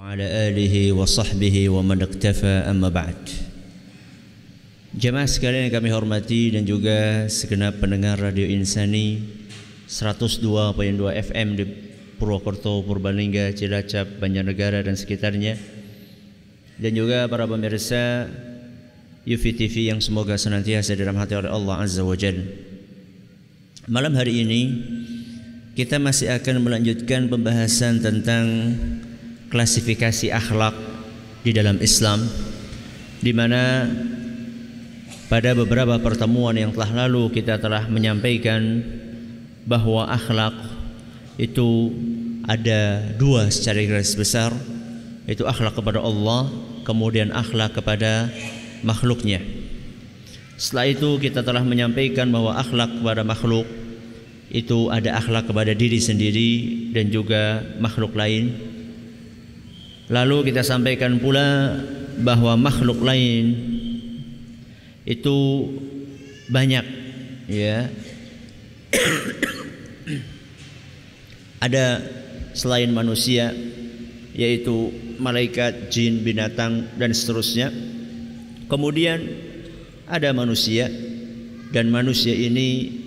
وعلى آله وصحبه ومن اقتفى أما بعد Jemaah sekalian yang kami hormati dan juga segenap pendengar Radio Insani 102.2 FM di Purwokerto, Purbalingga, Cilacap, Banjarnegara dan sekitarnya dan juga para pemirsa Yufi TV yang semoga senantiasa dirahmati oleh Allah Azza wa Jalla. Malam hari ini kita masih akan melanjutkan pembahasan tentang klasifikasi akhlak di dalam Islam di mana pada beberapa pertemuan yang telah lalu kita telah menyampaikan bahwa akhlak itu ada dua secara garis besar. Itu akhlak kepada Allah kemudian akhlak kepada makhluknya. Setelah itu kita telah menyampaikan bahwa akhlak kepada makhluk itu ada akhlak kepada diri sendiri dan juga makhluk lain lalu kita sampaikan pula bahwa makhluk lain itu banyak ya ada selain manusia yaitu malaikat, jin, binatang dan seterusnya. Kemudian ada manusia dan manusia ini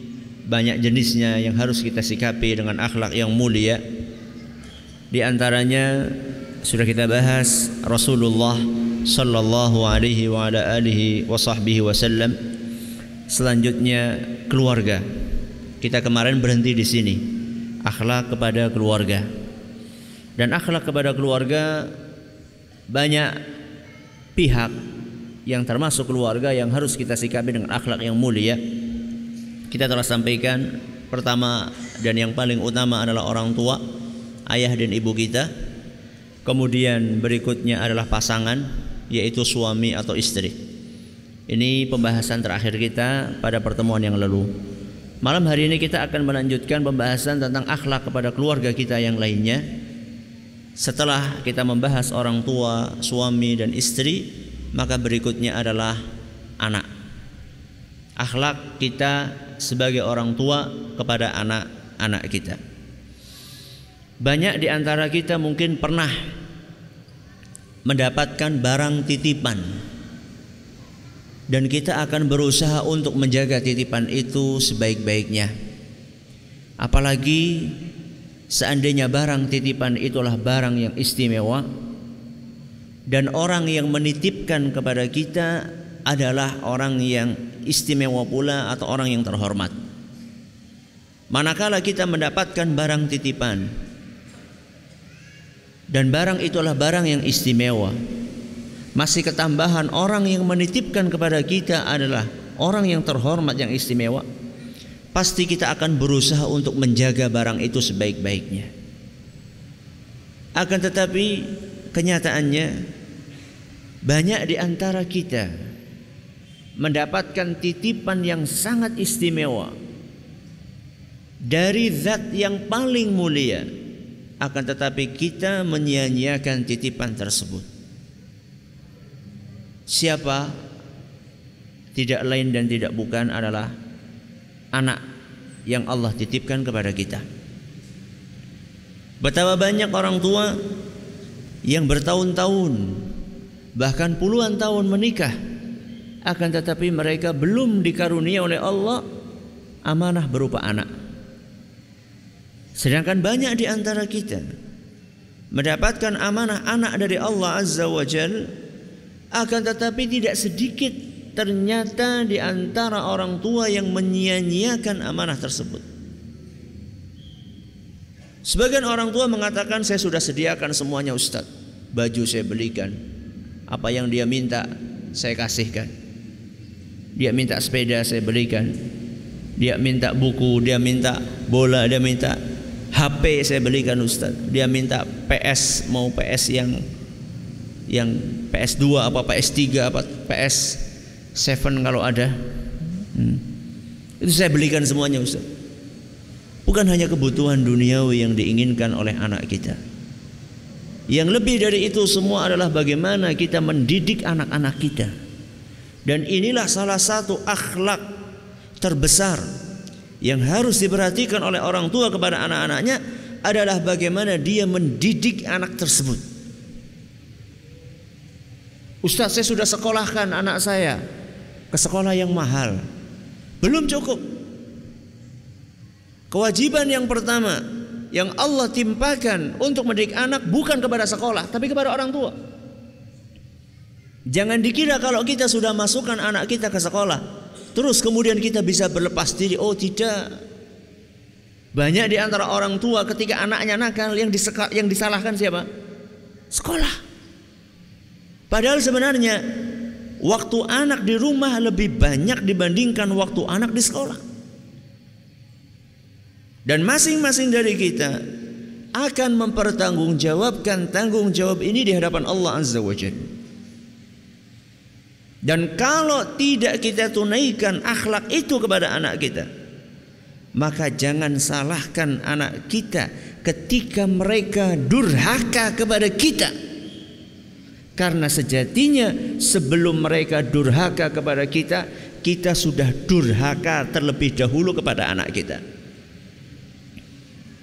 banyak jenisnya yang harus kita sikapi dengan akhlak yang mulia. Di antaranya sudah kita bahas Rasulullah sallallahu alaihi wa ala alihi wa sahbihi wasallam. Selanjutnya keluarga. Kita kemarin berhenti di sini. Akhlak kepada keluarga. Dan akhlak kepada keluarga banyak pihak yang termasuk keluarga yang harus kita sikapi dengan akhlak yang mulia. Kita telah sampaikan pertama dan yang paling utama adalah orang tua, ayah dan ibu kita. Kemudian berikutnya adalah pasangan, yaitu suami atau istri. Ini pembahasan terakhir kita pada pertemuan yang lalu. Malam hari ini kita akan melanjutkan pembahasan tentang akhlak kepada keluarga kita yang lainnya. Setelah kita membahas orang tua, suami dan istri, maka berikutnya adalah anak. Akhlak kita sebagai orang tua kepada anak-anak kita. Banyak di antara kita mungkin pernah mendapatkan barang titipan dan kita akan berusaha untuk menjaga titipan itu sebaik-baiknya. Apalagi seandainya barang titipan itulah barang yang istimewa dan orang yang menitipkan kepada kita adalah orang yang istimewa pula atau orang yang terhormat. Manakala kita mendapatkan barang titipan dan barang itulah barang yang istimewa. Masih ketambahan orang yang menitipkan kepada kita adalah orang yang terhormat yang istimewa. Pasti kita akan berusaha untuk menjaga barang itu sebaik-baiknya. Akan tetapi kenyataannya banyak di antara kita mendapatkan titipan yang sangat istimewa dari zat yang paling mulia akan tetapi kita menyia-nyiakan titipan tersebut. Siapa? Tidak lain dan tidak bukan adalah anak yang Allah titipkan kepada kita. Betapa banyak orang tua yang bertahun-tahun bahkan puluhan tahun menikah akan tetapi mereka belum dikarunia oleh Allah amanah berupa anak. Sedangkan banyak di antara kita mendapatkan amanah anak dari Allah Azza wa Jal akan tetapi tidak sedikit ternyata di antara orang tua yang menyia-nyiakan amanah tersebut. Sebagian orang tua mengatakan saya sudah sediakan semuanya Ustaz. Baju saya belikan. Apa yang dia minta saya kasihkan. Dia minta sepeda saya belikan. Dia minta buku, dia minta bola, dia minta HP saya belikan Ustaz. Dia minta PS mau PS yang yang PS2 apa PS3 apa PS7 kalau ada. Hmm. Itu saya belikan semuanya Ustaz. Bukan hanya kebutuhan duniawi yang diinginkan oleh anak kita. Yang lebih dari itu semua adalah bagaimana kita mendidik anak-anak kita. Dan inilah salah satu akhlak terbesar yang harus diperhatikan oleh orang tua kepada anak-anaknya adalah bagaimana dia mendidik anak tersebut. Ustaz saya sudah sekolahkan anak saya ke sekolah yang mahal. Belum cukup. Kewajiban yang pertama yang Allah timpakan untuk mendidik anak bukan kepada sekolah tapi kepada orang tua. Jangan dikira kalau kita sudah masukkan anak kita ke sekolah, terus kemudian kita bisa berlepas diri. Oh tidak. Banyak di antara orang tua ketika anaknya nakal yang yang disalahkan siapa? Sekolah. Padahal sebenarnya waktu anak di rumah lebih banyak dibandingkan waktu anak di sekolah. Dan masing-masing dari kita akan mempertanggungjawabkan tanggung jawab ini di hadapan Allah Azza wa Jalla. Dan kalau tidak kita tunaikan akhlak itu kepada anak kita, maka jangan salahkan anak kita ketika mereka durhaka kepada kita. Karena sejatinya sebelum mereka durhaka kepada kita, kita sudah durhaka terlebih dahulu kepada anak kita.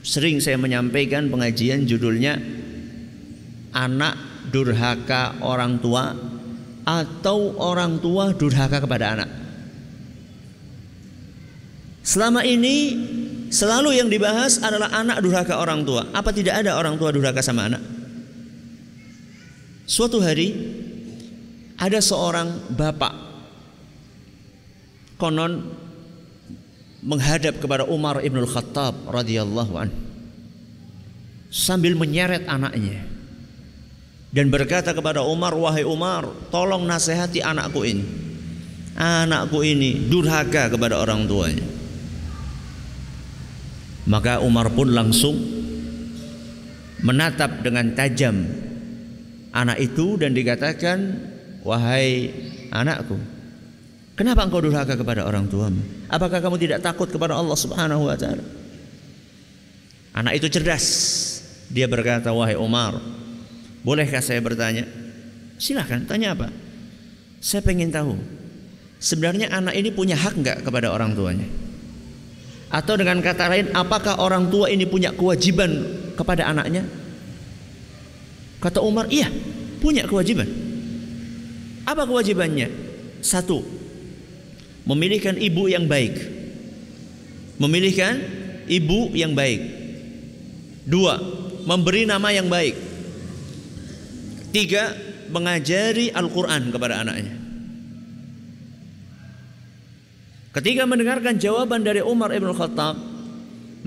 Sering saya menyampaikan pengajian judulnya anak durhaka orang tua atau orang tua durhaka kepada anak. Selama ini selalu yang dibahas adalah anak durhaka orang tua. Apa tidak ada orang tua durhaka sama anak? Suatu hari ada seorang bapak konon menghadap kepada Umar ibn Khattab radhiyallahu an sambil menyeret anaknya dan berkata kepada Umar wahai Umar tolong nasihati anakku ini. Anakku ini durhaka kepada orang tuanya. Maka Umar pun langsung menatap dengan tajam anak itu dan dikatakan wahai anakku kenapa engkau durhaka kepada orang tuamu? Apakah kamu tidak takut kepada Allah Subhanahu wa taala? Anak itu cerdas. Dia berkata wahai Umar bolehkah saya bertanya silahkan tanya apa saya pengen tahu sebenarnya anak ini punya hak enggak kepada orang tuanya atau dengan kata lain apakah orang tua ini punya kewajiban kepada anaknya Kata Umar, iya, punya kewajiban. Apa kewajibannya? Satu, memilihkan ibu yang baik. Memilihkan ibu yang baik. Dua, memberi nama yang baik. Tiga, mengajari Al-Quran kepada anaknya. Ketika mendengarkan jawaban dari Umar ibn Khattab,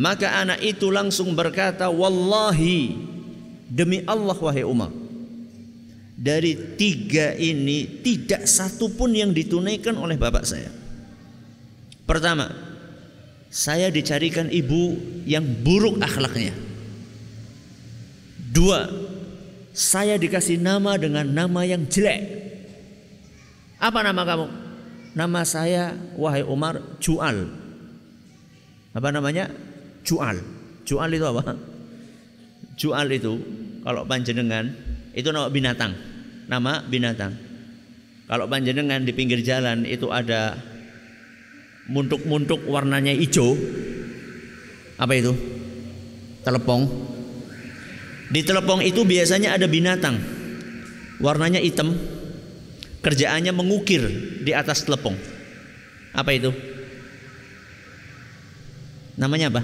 maka anak itu langsung berkata, Wallahi Demi Allah wahai Umar Dari tiga ini Tidak satu pun yang ditunaikan oleh bapak saya Pertama Saya dicarikan ibu yang buruk akhlaknya Dua Saya dikasih nama dengan nama yang jelek Apa nama kamu? Nama saya wahai Umar Jual Apa namanya? Jual Jual itu apa? Jual itu kalau panjenengan itu nama binatang. Nama binatang. Kalau panjenengan di pinggir jalan itu ada muntuk-muntuk warnanya hijau. Apa itu? Telepong. Di telepong itu biasanya ada binatang. Warnanya hitam. Kerjaannya mengukir di atas telepong. Apa itu? Namanya apa?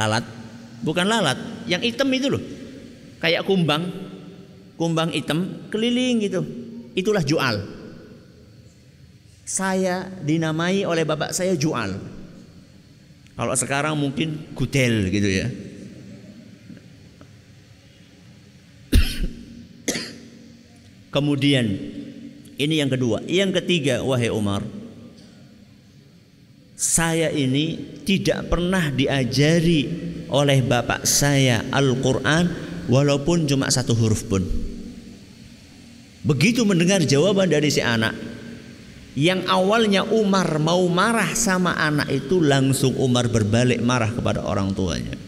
Lalat? Bukan lalat, yang hitam itu loh. Kayak kumbang, kumbang hitam keliling gitu. Itulah jual. Saya dinamai oleh bapak saya jual. Kalau sekarang mungkin gudel gitu ya. Kemudian ini yang kedua, yang ketiga wahai Umar saya ini tidak pernah diajari oleh bapak saya Al-Quran walaupun cuma satu huruf pun. Begitu mendengar jawaban dari si anak, yang awalnya Umar mau marah sama anak itu langsung Umar berbalik marah kepada orang tuanya.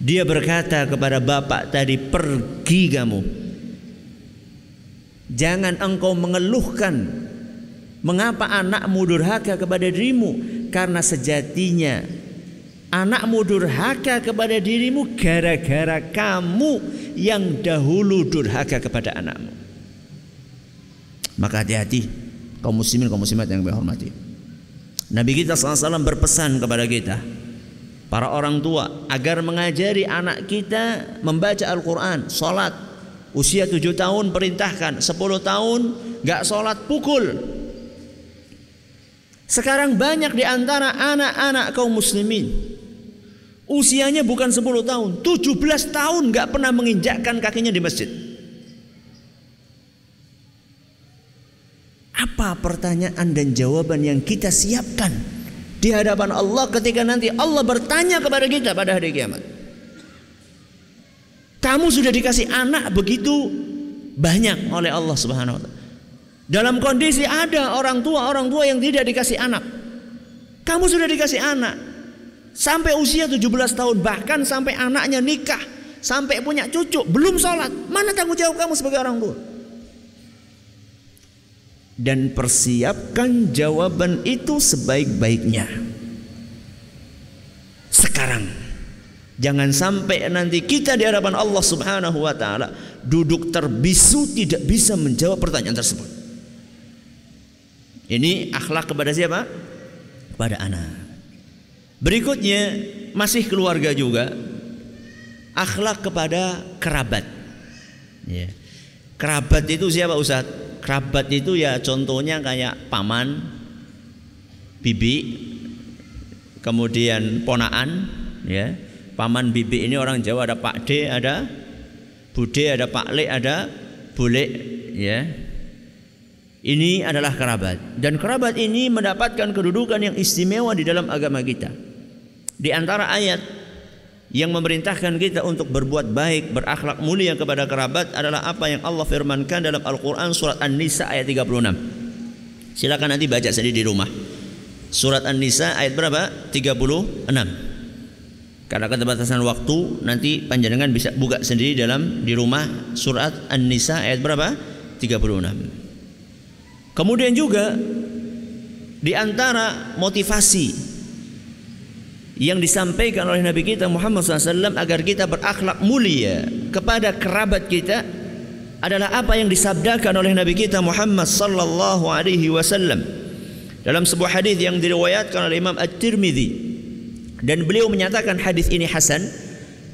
Dia berkata kepada bapak tadi, "Pergi kamu. Jangan engkau mengeluhkan Mengapa anakmu durhaka kepada dirimu? Karena sejatinya anakmu durhaka kepada dirimu gara-gara kamu yang dahulu durhaka kepada anakmu. Maka hati-hati kaum muslimin kaum muslimat yang berhormati. Nabi kita SAW berpesan kepada kita para orang tua agar mengajari anak kita membaca Al-Quran, sholat. Usia tujuh tahun perintahkan, sepuluh tahun gak sholat pukul. Sekarang banyak di antara anak-anak kaum muslimin Usianya bukan 10 tahun 17 tahun gak pernah menginjakkan kakinya di masjid Apa pertanyaan dan jawaban yang kita siapkan di hadapan Allah ketika nanti Allah bertanya kepada kita pada hari kiamat. Kamu sudah dikasih anak begitu banyak oleh Allah Subhanahu wa taala. Dalam kondisi ada orang tua orang tua yang tidak dikasih anak. Kamu sudah dikasih anak sampai usia 17 tahun bahkan sampai anaknya nikah sampai punya cucu belum sholat mana tanggung jawab kamu sebagai orang tua dan persiapkan jawaban itu sebaik-baiknya. Sekarang jangan sampai nanti kita di hadapan Allah Subhanahu wa taala duduk terbisu tidak bisa menjawab pertanyaan tersebut. Ini akhlak kepada siapa? Kepada anak. Berikutnya masih keluarga juga akhlak kepada kerabat. Ya. Kerabat itu siapa Ustadz? Kerabat itu ya contohnya kayak paman, bibi, kemudian ponaan, ya. Paman bibi ini orang Jawa ada Pak D, ada Bude, ada Pak Le, ada Bule, ya. Ini adalah kerabat dan kerabat ini mendapatkan kedudukan yang istimewa di dalam agama kita. Di antara ayat yang memerintahkan kita untuk berbuat baik, berakhlak mulia kepada kerabat adalah apa yang Allah firmankan dalam Al-Qur'an surat An-Nisa ayat 36. Silakan nanti baca sendiri di rumah. Surat An-Nisa ayat berapa? 36. Karena keterbatasan waktu nanti panjenengan bisa buka sendiri dalam di rumah surat An-Nisa ayat berapa? 36. Kemudian juga di antara motivasi yang disampaikan oleh Nabi kita Muhammad SAW agar kita berakhlak mulia kepada kerabat kita adalah apa yang disabdakan oleh Nabi kita Muhammad sallallahu alaihi wasallam. Dalam sebuah hadis yang diriwayatkan oleh Imam At-Tirmidzi. Dan beliau menyatakan hadis ini hasan.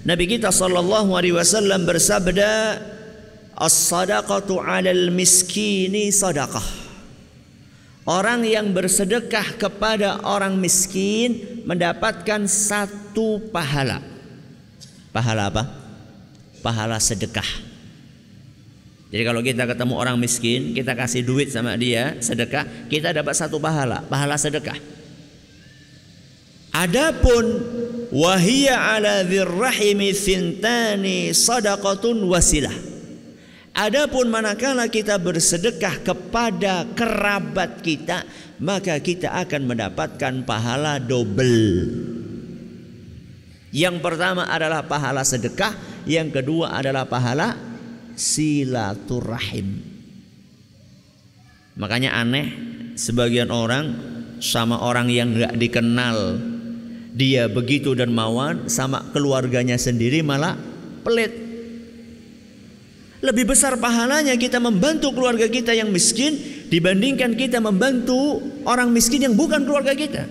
Nabi kita sallallahu alaihi wasallam bersabda as-sadaqatu 'alal miskini sadaqah Orang yang bersedekah kepada orang miskin mendapatkan satu pahala. Pahala apa? Pahala sedekah. Jadi kalau kita ketemu orang miskin, kita kasih duit sama dia, sedekah, kita dapat satu pahala, pahala sedekah. Adapun wahia ala dzirrahimi thintani sadaqatun wasilah. Adapun manakala kita bersedekah kepada kerabat kita, maka kita akan mendapatkan pahala double. Yang pertama adalah pahala sedekah, yang kedua adalah pahala silaturahim. Makanya aneh sebagian orang sama orang yang nggak dikenal dia begitu dan mawan sama keluarganya sendiri malah pelit lebih besar pahalanya kita membantu keluarga kita yang miskin dibandingkan kita membantu orang miskin yang bukan keluarga kita.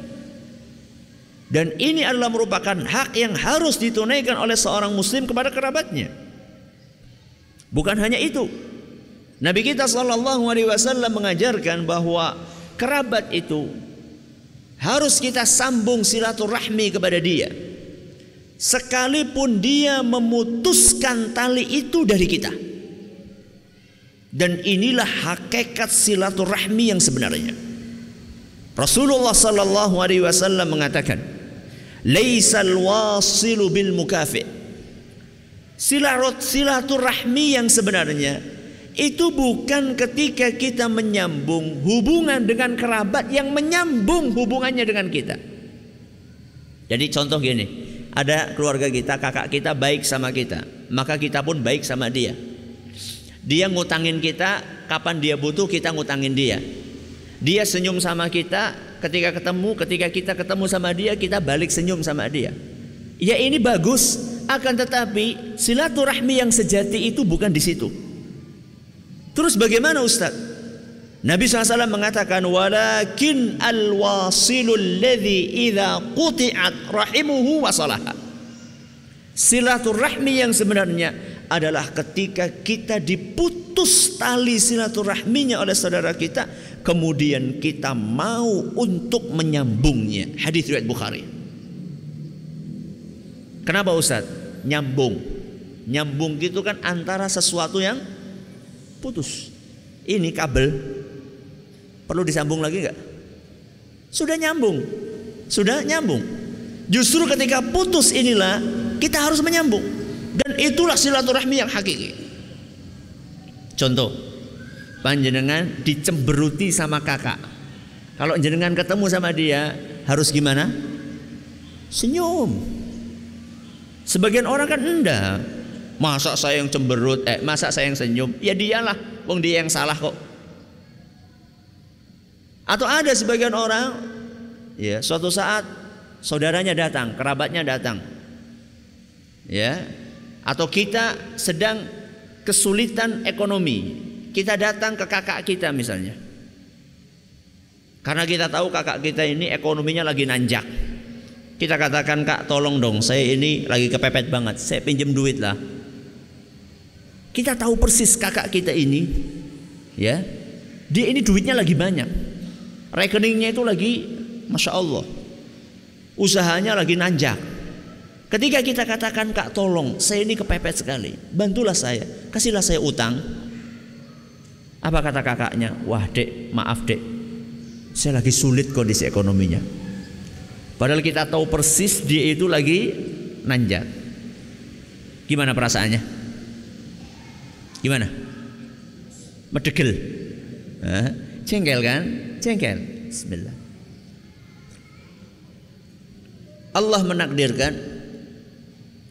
Dan ini adalah merupakan hak yang harus ditunaikan oleh seorang muslim kepada kerabatnya. Bukan hanya itu. Nabi kita wasallam mengajarkan bahwa kerabat itu harus kita sambung silaturahmi kepada dia. Sekalipun dia memutuskan tali itu dari kita. Dan inilah hakikat silaturahmi yang sebenarnya. Rasulullah sallallahu alaihi wasallam mengatakan, "Laisal wasilu bil mukafi." Silaturahmi yang sebenarnya itu bukan ketika kita menyambung hubungan dengan kerabat yang menyambung hubungannya dengan kita. Jadi contoh gini, ada keluarga kita, kakak kita baik sama kita, maka kita pun baik sama dia. Dia ngutangin kita, kapan dia butuh kita ngutangin dia. Dia senyum sama kita ketika ketemu, ketika kita ketemu sama dia kita balik senyum sama dia. Ya ini bagus, Akan tetapi silaturahmi yang sejati itu bukan di situ. Terus bagaimana Ustaz? Nabi SAW mengatakan walakin al-wasilul idza quti'at rahimuhu wasalaha. Silaturahmi yang sebenarnya adalah ketika kita diputus tali silaturahminya oleh saudara kita kemudian kita mau untuk menyambungnya. Hadis riwayat Bukhari. Kenapa Ustaz? Nyambung. Nyambung gitu kan antara sesuatu yang putus. Ini kabel perlu disambung lagi nggak? Sudah nyambung, sudah nyambung. Justru ketika putus inilah kita harus menyambung dan itulah silaturahmi yang hakiki. Contoh, panjenengan dicemberuti sama kakak. Kalau jenengan ketemu sama dia harus gimana? Senyum. Sebagian orang kan enggak. Masa saya yang cemberut, eh masa saya yang senyum? Ya dialah, wong dia yang salah kok. Atau ada sebagian orang ya suatu saat saudaranya datang, kerabatnya datang. Ya. Atau kita sedang kesulitan ekonomi. Kita datang ke kakak kita misalnya. Karena kita tahu kakak kita ini ekonominya lagi nanjak. Kita katakan kak tolong dong saya ini lagi kepepet banget. Saya pinjam duit lah. Kita tahu persis kakak kita ini, ya, dia ini duitnya lagi banyak, rekeningnya itu lagi, masya Allah, usahanya lagi nanjak. Ketika kita katakan kak tolong, saya ini kepepet sekali, bantulah saya, kasihlah saya utang. Apa kata kakaknya? Wah dek, maaf dek, saya lagi sulit kondisi ekonominya. Padahal kita tahu persis dia itu lagi nanjak. Gimana perasaannya? Gimana? Medegel. Cengkel kan? Cengkel. Bismillah. Allah menakdirkan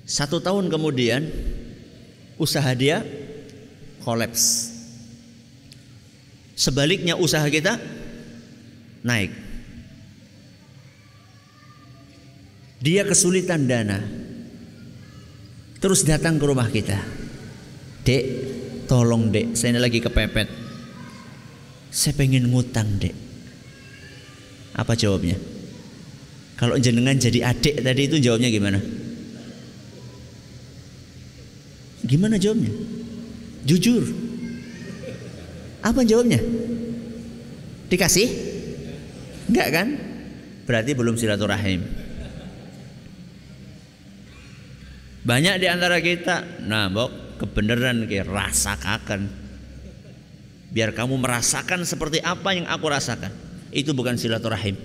satu tahun kemudian usaha dia kolaps. Sebaliknya usaha kita naik. Dia kesulitan dana. Terus datang ke rumah kita. Dek, tolong dek, saya ini lagi kepepet. Saya pengen ngutang dek. Apa jawabnya? Kalau jenengan jadi adik tadi itu jawabnya gimana? Gimana jawabnya? Jujur. Apa jawabnya? Dikasih? Enggak kan? Berarti belum silaturahim. Banyak di antara kita, nah, Bok, kebenaran ke rasakan biar kamu merasakan seperti apa yang aku rasakan itu bukan silaturahim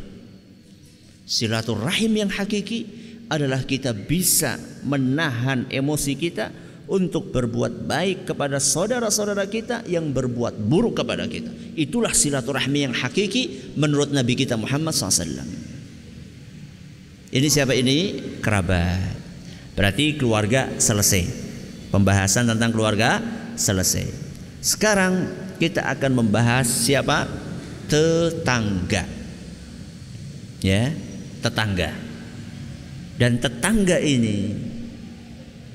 silaturahim yang hakiki adalah kita bisa menahan emosi kita untuk berbuat baik kepada saudara-saudara kita yang berbuat buruk kepada kita. Itulah silaturahmi yang hakiki menurut Nabi kita Muhammad SAW. Ini siapa ini? Kerabat. Berarti keluarga selesai. Pembahasan tentang keluarga selesai. Sekarang kita akan membahas siapa? Tetangga. Ya, tetangga. Dan tetangga ini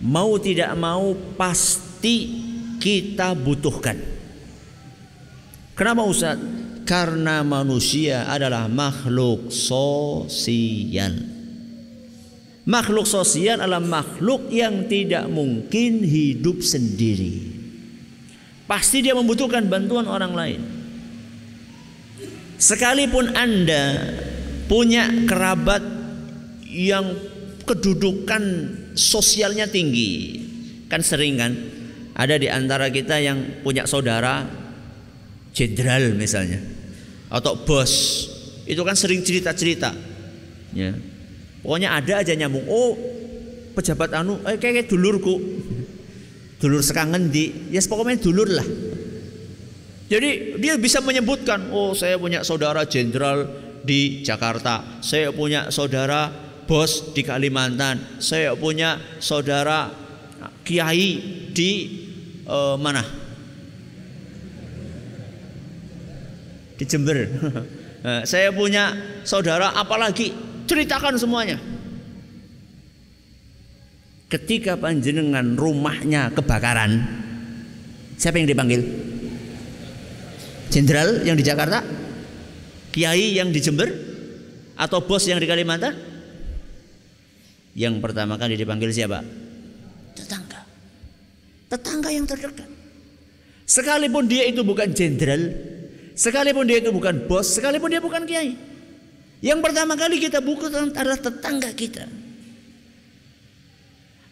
mau tidak mau pasti kita butuhkan. Kenapa Ustaz? Karena manusia adalah makhluk sosial. Makhluk sosial adalah makhluk yang tidak mungkin hidup sendiri. Pasti dia membutuhkan bantuan orang lain. Sekalipun Anda punya kerabat yang kedudukan sosialnya tinggi, kan sering kan ada di antara kita yang punya saudara jenderal misalnya atau bos itu kan sering cerita-cerita ya Pokoknya ada aja nyambung. Oh, pejabat anu eh kayak, kayak dulurku. Dulur sekangen di, ya pokoknya dulur lah. Jadi dia bisa menyebutkan, oh saya punya saudara jenderal di Jakarta, saya punya saudara bos di Kalimantan, saya punya saudara kiai di uh, mana? Di Jember. Eh, saya punya saudara apalagi Ceritakan semuanya. ketika panjenengan rumahnya kebakaran, siapa yang dipanggil? Jenderal yang di Jakarta? Kiai yang di Jember? Atau bos yang di Kalimantan? Yang pertama kali dipanggil siapa? Tetangga. Tetangga yang terdekat. Sekalipun dia itu bukan jenderal, sekalipun dia itu bukan bos, sekalipun dia bukan kiai. Yang pertama kali kita buka adalah tetangga kita.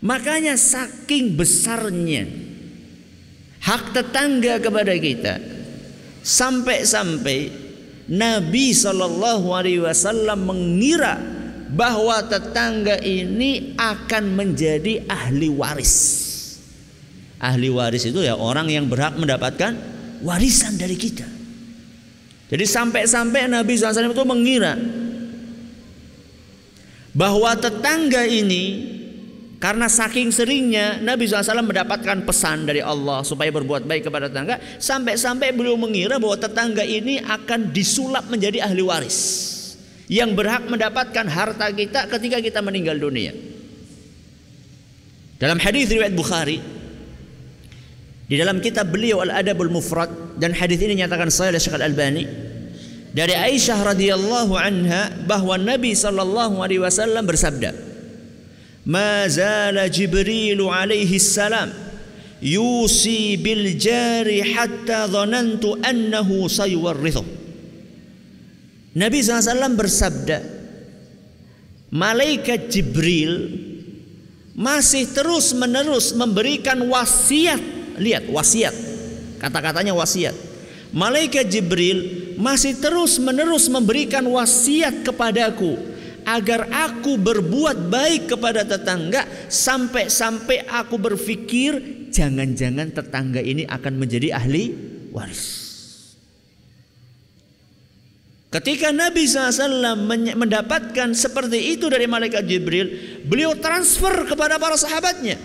Makanya saking besarnya hak tetangga kepada kita sampai-sampai Nabi Shallallahu Alaihi Wasallam mengira bahwa tetangga ini akan menjadi ahli waris. Ahli waris itu ya orang yang berhak mendapatkan warisan dari kita. Jadi sampai-sampai Nabi SAW itu mengira bahwa tetangga ini karena saking seringnya Nabi SAW mendapatkan pesan dari Allah supaya berbuat baik kepada tetangga Sampai-sampai beliau mengira bahwa tetangga ini akan disulap menjadi ahli waris yang berhak mendapatkan harta kita ketika kita meninggal dunia. Dalam hadis riwayat Bukhari di dalam kitab beliau Al Adabul Mufrad dan hadis ini nyatakan saya oleh Syekh Al Albani dari Aisyah radhiyallahu anha bahwa Nabi sallallahu alaihi wasallam bersabda Mazala Jibril alaihi salam yusi bil jari hatta dhanantu annahu sayuwarrithuhu Nabi SAW bersabda Malaikat Jibril Masih terus menerus memberikan wasiat. Lihat wasiat. Kata-katanya wasiat. Malaikat Jibril masih terus menerus memberikan wasiat kepadaku agar aku berbuat baik kepada tetangga sampai-sampai aku berpikir jangan-jangan tetangga ini akan menjadi ahli waris. Ketika Nabi SAW mendapatkan seperti itu dari malaikat Jibril, beliau transfer kepada para sahabatnya.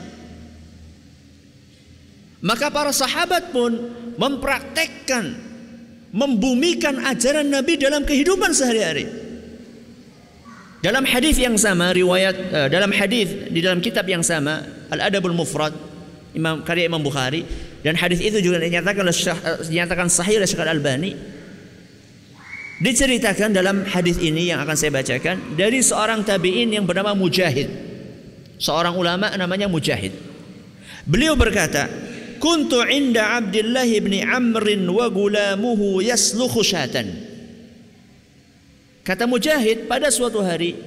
Maka para sahabat pun mempraktekkan, membumikan ajaran Nabi dalam kehidupan sehari-hari. Dalam hadis yang sama riwayat uh, dalam hadis di dalam kitab yang sama Al Adabul Mufrad Imam karya Imam Bukhari dan hadis itu juga dinyatakan uh, dinyatakan sahih oleh Syekh Al Albani diceritakan dalam hadis ini yang akan saya bacakan dari seorang tabi'in yang bernama Mujahid seorang ulama namanya Mujahid beliau berkata kuntu inda Abdullah bin Amr wa gulamuhu syatan Kata Mujahid, pada suatu hari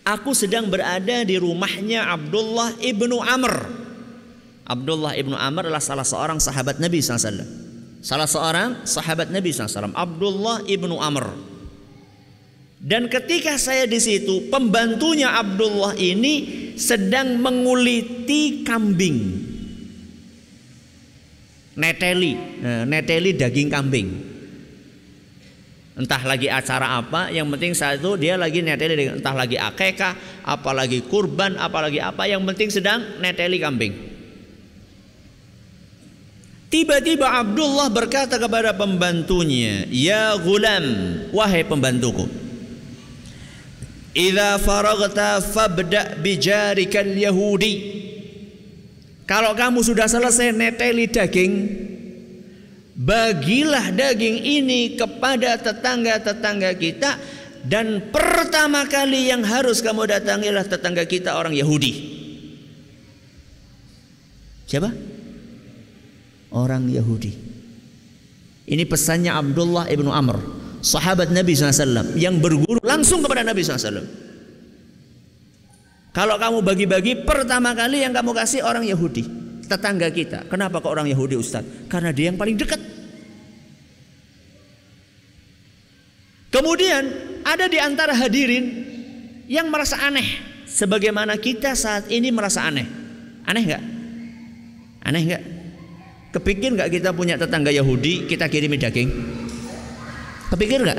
aku sedang berada di rumahnya Abdullah ibnu Amr. Abdullah ibnu Amr adalah salah seorang sahabat Nabi SAW. Salah seorang sahabat Nabi SAW, Abdullah ibnu Amr. Dan ketika saya di situ, pembantunya Abdullah ini sedang menguliti kambing. Neteli, nah, neteli daging kambing. Entah lagi acara apa, yang penting saat itu dia lagi neteli entah lagi akekah, apalagi kurban, apalagi apa, yang penting sedang neteli kambing. Tiba-tiba Abdullah berkata kepada pembantunya, "Ya gulam, wahai pembantuku, idza faragta fabda bijarikal yahudi." Kalau kamu sudah selesai neteli daging, bagilah daging ini kepada tetangga-tetangga kita dan pertama kali yang harus kamu datangilah tetangga kita orang Yahudi. Siapa? Orang Yahudi. Ini pesannya Abdullah ibnu Amr, sahabat Nabi SAW yang berguru langsung kepada Nabi SAW. Kalau kamu bagi-bagi pertama kali yang kamu kasih orang Yahudi, tetangga kita. Kenapa kok orang Yahudi Ustaz? Karena dia yang paling dekat. Kemudian ada di antara hadirin yang merasa aneh sebagaimana kita saat ini merasa aneh. Aneh nggak? Aneh nggak? Kepikir nggak kita punya tetangga Yahudi kita kirimi daging? Kepikir nggak?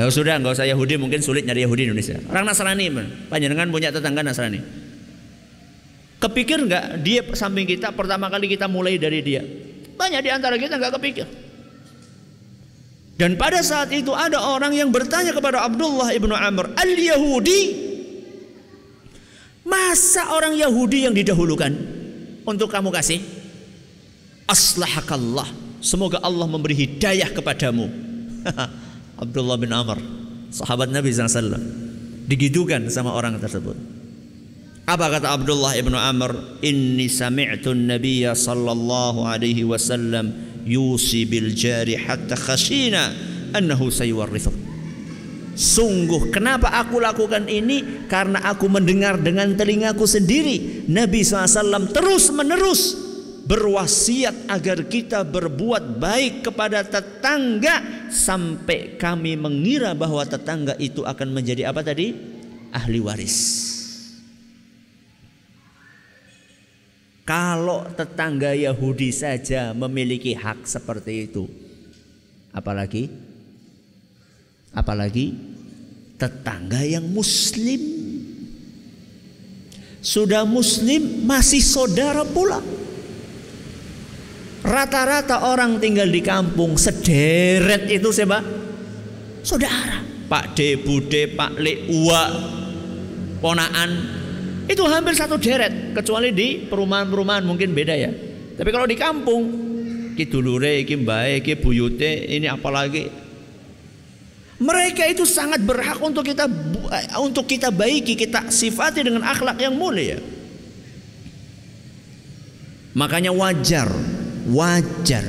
Ya sudah nggak usah Yahudi mungkin sulit nyari Yahudi Indonesia. Orang Nasrani panjenengan punya tetangga Nasrani. Kepikir nggak dia samping kita pertama kali kita mulai dari dia? Banyak di antara kita nggak kepikir. Dan pada saat itu ada orang yang bertanya kepada Abdullah ibnu Amr al-Yahudi Masa orang Yahudi yang didahulukan untuk kamu kasih? Aslahakallah. Semoga Allah memberi hidayah kepadamu. Abdullah bin Amr, sahabat Nabi SAW, digitukan sama orang tersebut. Apa kata Abdullah ibnu Amr? Inni sami'tu Nabiya sallallahu alaihi wasallam yusi bil jari hatta khashina annahu sayuwarrithu. Sungguh kenapa aku lakukan ini? Karena aku mendengar dengan telingaku sendiri Nabi SAW terus menerus berwasiat agar kita berbuat baik kepada tetangga sampai kami mengira bahwa tetangga itu akan menjadi apa tadi? Ahli waris. Kalau tetangga Yahudi saja memiliki hak seperti itu, apalagi apalagi tetangga yang muslim. Sudah muslim masih saudara pula. Rata-rata orang tinggal di kampung sederet itu siapa? Saudara. Pak D, Bude, Pak Le, Uwa, ponaan, itu hampir satu deret kecuali di perumahan-perumahan mungkin beda ya. Tapi kalau di kampung ki dulure, ki mbae, ki buyute, ini apalagi mereka itu sangat berhak untuk kita untuk kita baiki, kita sifati dengan akhlak yang mulia. Makanya wajar, wajar.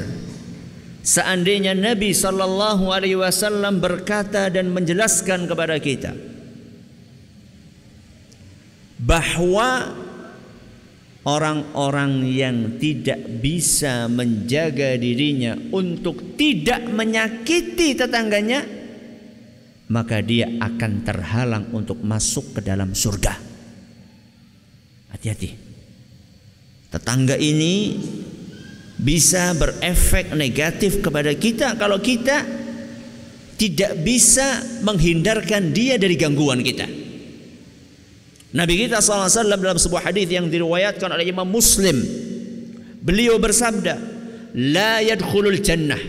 Seandainya Nabi Shallallahu Alaihi Wasallam berkata dan menjelaskan kepada kita bahwa orang-orang yang tidak bisa menjaga dirinya untuk tidak menyakiti tetangganya maka dia akan terhalang untuk masuk ke dalam surga. Hati-hati. Tetangga ini bisa berefek negatif kepada kita kalau kita tidak bisa menghindarkan dia dari gangguan kita. Nabi kita SAW dalam sebuah hadis yang diriwayatkan oleh Imam Muslim beliau bersabda la yadkhulul jannah.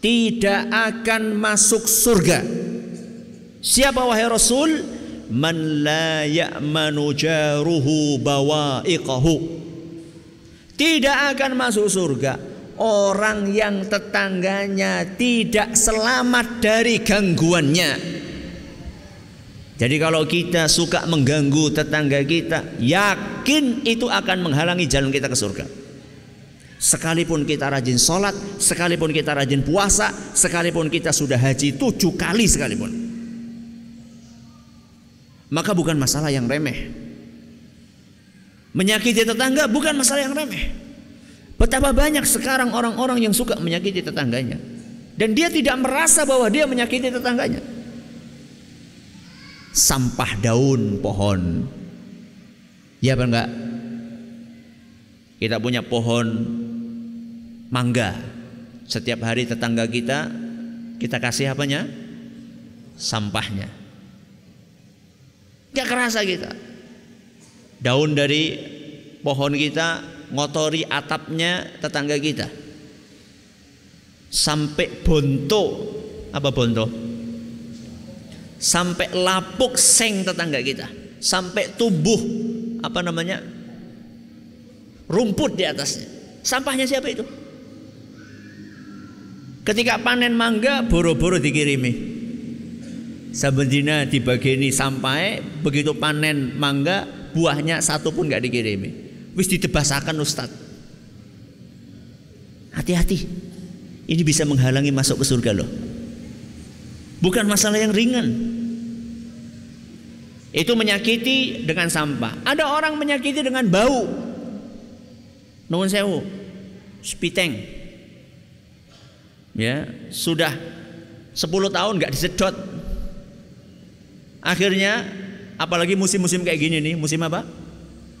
Tidak akan masuk surga. Siapa wahai rasul? Man la ya'manu jaruhu bawa'iqahu tidak akan masuk surga orang yang tetangganya tidak selamat dari gangguannya jadi kalau kita suka mengganggu tetangga kita, yakin itu akan menghalangi jalan kita ke surga. Sekalipun kita rajin sholat, sekalipun kita rajin puasa, sekalipun kita sudah haji tujuh kali sekalipun. Maka bukan masalah yang remeh. Menyakiti tetangga bukan masalah yang remeh. Betapa banyak sekarang orang-orang yang suka menyakiti tetangganya. Dan dia tidak merasa bahwa dia menyakiti tetangganya sampah daun pohon. Ya apa enggak? Kita punya pohon mangga. Setiap hari tetangga kita kita kasih apanya? Sampahnya. Gak kerasa kita. Daun dari pohon kita ngotori atapnya tetangga kita. Sampai bonto. Apa bonto? sampai lapuk seng tetangga kita, sampai tubuh apa namanya rumput di atasnya. Sampahnya siapa itu? Ketika panen mangga boro-boro dikirimi. Sabendina dibageni sampai begitu panen mangga buahnya satu pun nggak dikirimi. Wis ditebasakan Ustadz. Hati-hati. Ini bisa menghalangi masuk ke surga loh. Bukan masalah yang ringan. Itu menyakiti dengan sampah. Ada orang menyakiti dengan bau. Nuhun sewu. Spiteng. Ya, sudah 10 tahun nggak disedot. Akhirnya apalagi musim-musim kayak gini nih, musim apa?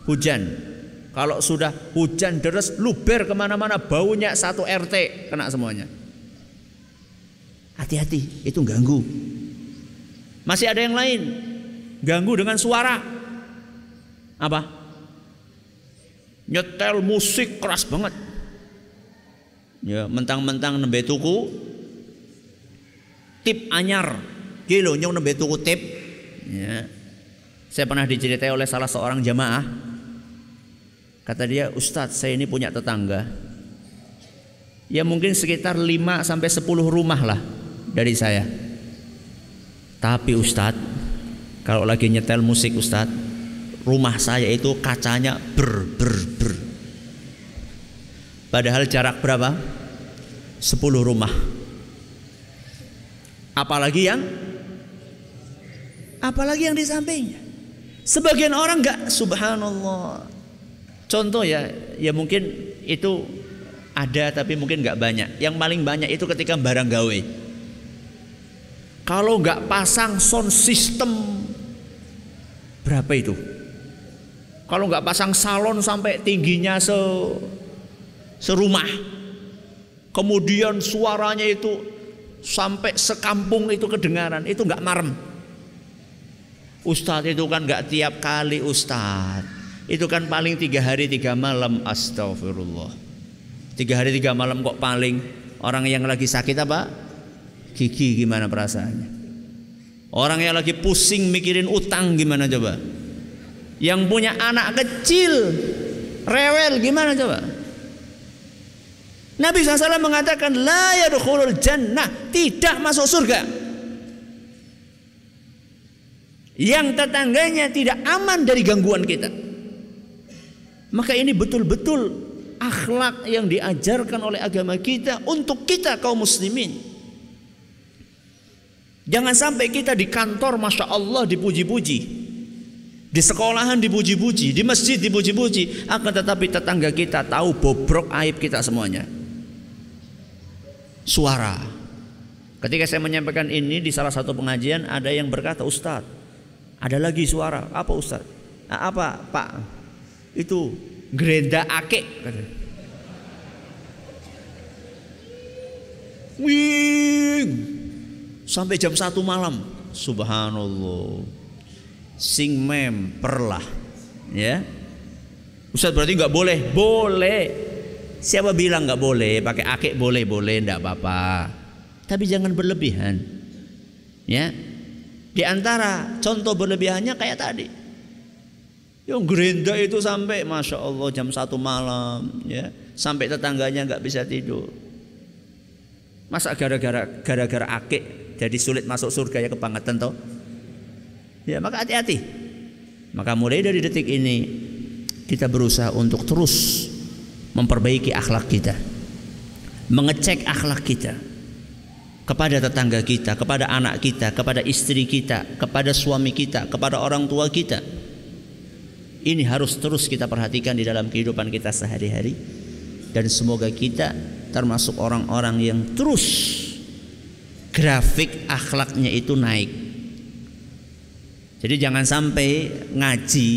Hujan. Kalau sudah hujan deras luber ke mana-mana baunya satu RT kena semuanya. Hati-hati, itu ganggu. Masih ada yang lain ganggu dengan suara apa nyetel musik keras banget ya mentang-mentang nembe tuku tip anyar kilo nyong nembe tuku tip ya Saya pernah diceritai oleh salah seorang jamaah. Kata dia, Ustadz saya ini punya tetangga. Ya mungkin sekitar 5 sampai 10 rumah lah dari saya. Tapi Ustadz, kalau lagi nyetel musik Ustadz, rumah saya itu kacanya ber ber ber. Padahal jarak berapa? 10 rumah. Apalagi yang apalagi yang di sampingnya. Sebagian orang enggak subhanallah. Contoh ya, ya mungkin itu ada tapi mungkin enggak banyak. Yang paling banyak itu ketika barang gawe. Kalau enggak pasang sound system berapa itu? Kalau enggak pasang salon sampai tingginya se serumah. Kemudian suaranya itu sampai sekampung itu kedengaran, itu enggak marem. Ustadz itu kan gak tiap kali Ustadz. Itu kan paling tiga hari tiga malam Astagfirullah. Tiga hari tiga malam kok paling? Orang yang lagi sakit apa? Gigi gimana perasaannya? Orang yang lagi pusing mikirin utang gimana coba? Yang punya anak kecil Rewel gimana coba? Nabi SAW mengatakan La yadkhulul jannah. Tidak masuk surga yang tetangganya tidak aman dari gangguan kita. Maka ini betul-betul akhlak yang diajarkan oleh agama kita untuk kita kaum muslimin. Jangan sampai kita di kantor Masya Allah dipuji-puji. Di sekolahan dipuji-puji, di masjid dipuji-puji, akan tetapi tetangga kita tahu bobrok aib kita semuanya. Suara. Ketika saya menyampaikan ini di salah satu pengajian ada yang berkata, "Ustadz, ada lagi suara. Apa Ustaz? Nah, apa Pak? Itu gerenda ake. Wing. Sampai jam satu malam. Subhanallah. Sing mem perlah. Ya. Ustaz berarti nggak boleh? Boleh. Siapa bilang nggak boleh? Pakai akek boleh, boleh, ndak apa-apa. Tapi jangan berlebihan. Ya, di antara contoh berlebihannya kayak tadi. Yang gerenda itu sampai masya Allah jam satu malam, ya sampai tetangganya nggak bisa tidur. Masa gara-gara gara-gara akik jadi sulit masuk surga ya kebangetan toh? Ya maka hati-hati. Maka mulai dari detik ini kita berusaha untuk terus memperbaiki akhlak kita, mengecek akhlak kita kepada tetangga kita, kepada anak kita, kepada istri kita, kepada suami kita, kepada orang tua kita. Ini harus terus kita perhatikan di dalam kehidupan kita sehari-hari dan semoga kita termasuk orang-orang yang terus grafik akhlaknya itu naik. Jadi jangan sampai ngaji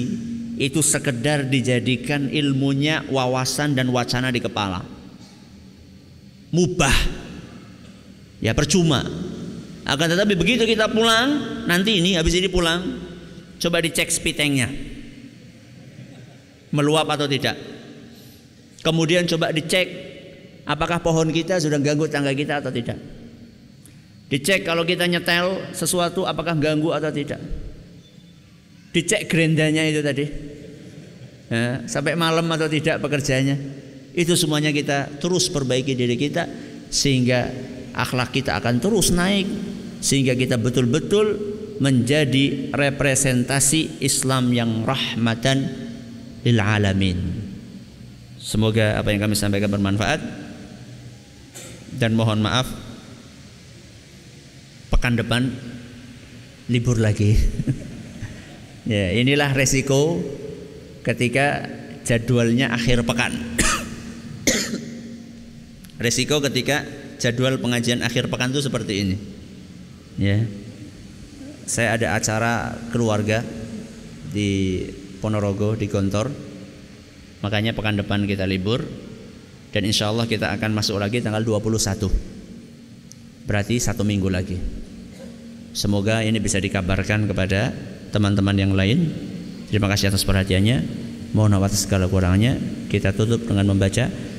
itu sekedar dijadikan ilmunya wawasan dan wacana di kepala. Mubah ya percuma. Akan tetapi begitu kita pulang, nanti ini habis ini pulang, coba dicek spitengnya. Meluap atau tidak. Kemudian coba dicek apakah pohon kita sudah ganggu tangga kita atau tidak. Dicek kalau kita nyetel sesuatu apakah ganggu atau tidak. Dicek gerendanya itu tadi. Ya, sampai malam atau tidak pekerjaannya. Itu semuanya kita terus perbaiki diri kita sehingga akhlak kita akan terus naik sehingga kita betul-betul menjadi representasi Islam yang rahmatan lil alamin. Semoga apa yang kami sampaikan bermanfaat dan mohon maaf pekan depan libur lagi. ya, inilah resiko ketika jadwalnya akhir pekan. resiko ketika jadwal pengajian akhir pekan itu seperti ini. Ya. Saya ada acara keluarga di Ponorogo di Gontor. Makanya pekan depan kita libur dan insya Allah kita akan masuk lagi tanggal 21. Berarti satu minggu lagi. Semoga ini bisa dikabarkan kepada teman-teman yang lain. Terima kasih atas perhatiannya. Mohon atas segala kurangnya. Kita tutup dengan membaca